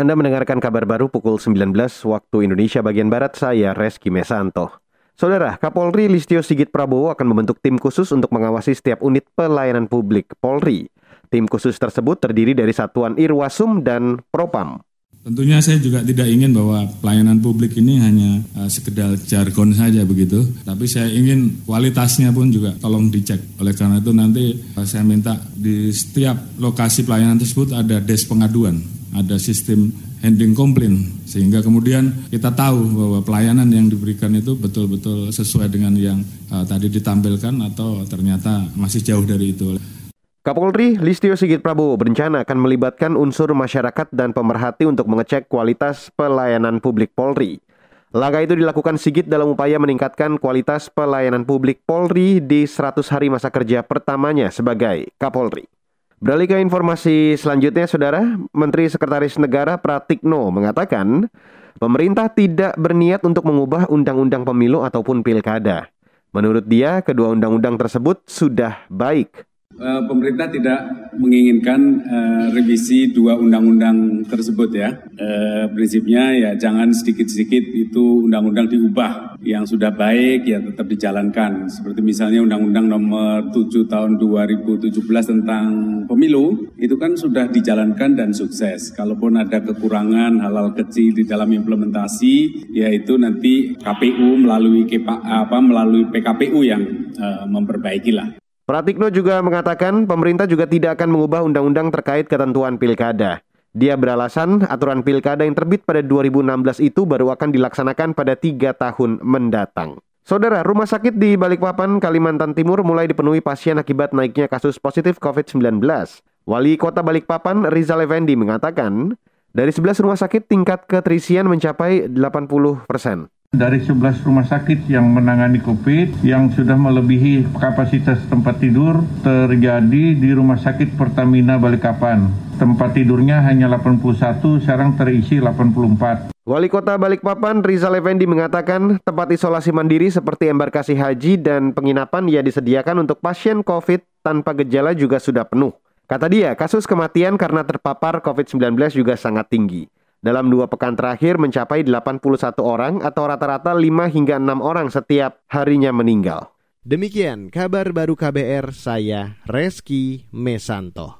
Anda mendengarkan kabar baru pukul 19 waktu Indonesia bagian Barat, saya Reski Mesanto. Saudara, Kapolri Listio Sigit Prabowo akan membentuk tim khusus untuk mengawasi setiap unit pelayanan publik Polri. Tim khusus tersebut terdiri dari Satuan Irwasum dan Propam. Tentunya saya juga tidak ingin bahwa pelayanan publik ini hanya uh, sekedar jargon saja begitu, tapi saya ingin kualitasnya pun juga tolong dicek. Oleh karena itu nanti uh, saya minta di setiap lokasi pelayanan tersebut ada des pengaduan, ada sistem handling komplain sehingga kemudian kita tahu bahwa pelayanan yang diberikan itu betul-betul sesuai dengan yang uh, tadi ditampilkan atau ternyata masih jauh dari itu. Kapolri Listio Sigit Prabowo berencana akan melibatkan unsur masyarakat dan pemerhati untuk mengecek kualitas pelayanan publik Polri. Langkah itu dilakukan Sigit dalam upaya meningkatkan kualitas pelayanan publik Polri di 100 hari masa kerja pertamanya sebagai Kapolri. Beralih ke informasi selanjutnya, Saudara, Menteri Sekretaris Negara Pratikno mengatakan pemerintah tidak berniat untuk mengubah undang-undang pemilu ataupun pilkada. Menurut dia, kedua undang-undang tersebut sudah baik Eh, pemerintah tidak menginginkan uh, revisi dua undang-undang tersebut ya. Uh, prinsipnya ya jangan sedikit-sedikit itu undang-undang diubah. Yang sudah baik ya tetap dijalankan. Seperti misalnya Undang-Undang Nomor 7 Tahun 2017 tentang Pemilu itu kan sudah dijalankan dan sukses. Kalaupun ada kekurangan hal-hal kecil di dalam implementasi, yaitu nanti KPU melalui apa melalui PKPU yang uh, memperbaiki lah. Pratikno juga mengatakan pemerintah juga tidak akan mengubah undang-undang terkait ketentuan pilkada. Dia beralasan aturan pilkada yang terbit pada 2016 itu baru akan dilaksanakan pada tiga tahun mendatang. Saudara, rumah sakit di Balikpapan, Kalimantan Timur mulai dipenuhi pasien akibat naiknya kasus positif COVID-19. Wali Kota Balikpapan, Rizal Effendi mengatakan, dari 11 rumah sakit tingkat keterisian mencapai 80 persen. Dari 11 rumah sakit yang menangani COVID yang sudah melebihi kapasitas tempat tidur terjadi di Rumah Sakit Pertamina Balikpapan. Tempat tidurnya hanya 81, sekarang terisi 84. Wali Kota Balikpapan Rizal Effendi mengatakan tempat isolasi mandiri seperti embarkasi haji dan penginapan yang disediakan untuk pasien COVID tanpa gejala juga sudah penuh. Kata dia, kasus kematian karena terpapar COVID-19 juga sangat tinggi dalam dua pekan terakhir mencapai 81 orang atau rata-rata 5 hingga 6 orang setiap harinya meninggal. Demikian kabar baru KBR saya Reski Mesanto.